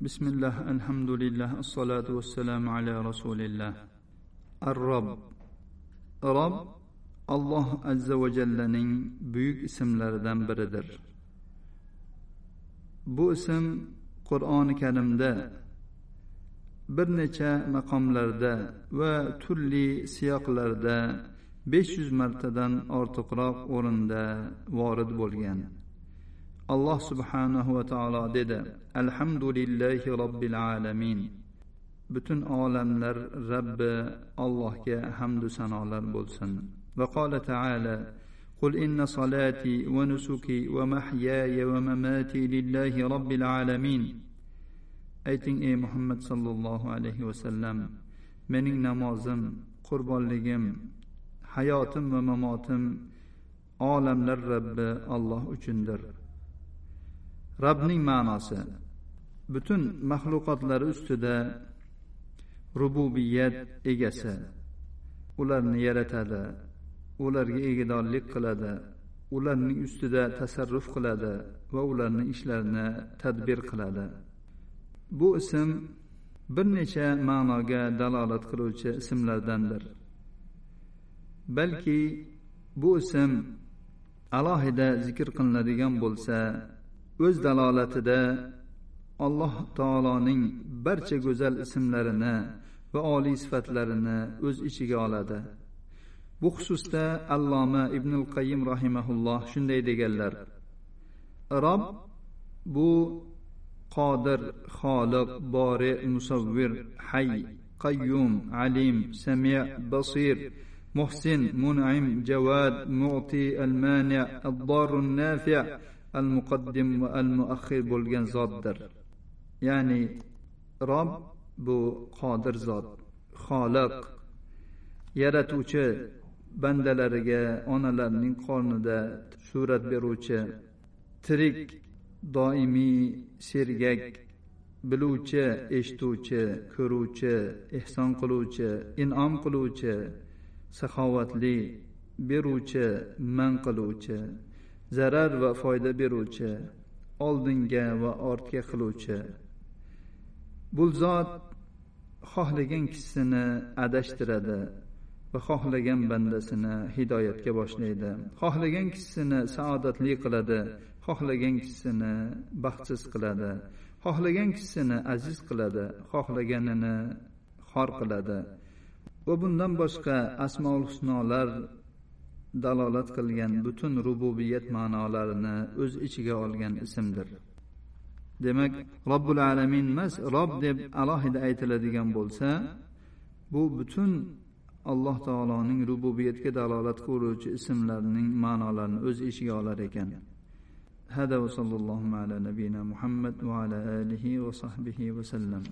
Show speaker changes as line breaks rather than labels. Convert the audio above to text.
بسم الله الحمد لله الصلاة والسلام على رسول الله الرب رب alloh azza va jallaning buyuk ismlaridan biridir bu ism qur'oni karimda bir necha maqomlarda va turli siyoqlarda besh yuz martadan ortiqroq o'rinda vorid bo'lgan alloh subhanahu va taolo dedi alhamdulillahi robbil alamin butun olamlar rabbi allohga hamdu sanolar bo'lsin وقال تعالى قل إن صلاتي ونسكي ومحياي ومماتي لله رب العالمين ayting ey muhammad sollallohu alayhi vasallam mening namozim qurbonligim hayotim va mamotim olamlar rabbi olloh uchundir Robning ma'nosi. Butun maxluqotlari ustida rububiyat egasi. Ularni yaratadi ularga egidorlik qiladi ularning ustida tasarruf qiladi va ularning ishlarini tadbir qiladi. Bu ism bir necha ma'noga dalolat qiluvchi ismlardandir. Balki bu ism alohida zikr qilinadigan bo'lsa o'z dalolatida alloh taoloning barcha go'zal ismlarini va oliy sifatlarini o'z ichiga oladi. Bu xususda alloma ibnul qayim rahimaulloh shunday deganlar. Rob bu qodir xoliq bori musavvir hay qayyum alim sami basir muhsin mun'im javad mu'ti al mani ad-darun nafi' al muqaddim va al muaxir bo'lgan zotdir. Ya'ni rob bu qodir zot xoliq yaratuvchi bandalariga onalarning qornida surat beruvchi tirik doimiy sergak biluvchi eshituvchi ko'ruvchi ehson qiluvchi inom qiluvchi saxovatli beruvchi man qiluvchi. Zarar va foyda beruvchi oldinga va ortga qiluvchi. Bu zot xohlagan kishisini adashtiradi va xohlagan bandasini hidoyatga boshlaydi. Xohlagan kishisini saodatli qiladi xohlagan kishisini baxtsiz qiladi xohlagan kishisini aziz qiladi xohlaganini xor qiladi. Va bundan boshqa asmoul husnolar dalolat qilgan butun rububiyat ma'nolarini o'z ichiga olgan ismdir demak robbil alamin emas rob deb alohida aytiladigan bo'lsa bu butun alloh taoloning rububiyatga dalolat qiluvchi ismlarining ma'nolarini o'z ichiga olar ekan هذا وصلى الله على نبينا محمد وعلى آله وصحبه وسلم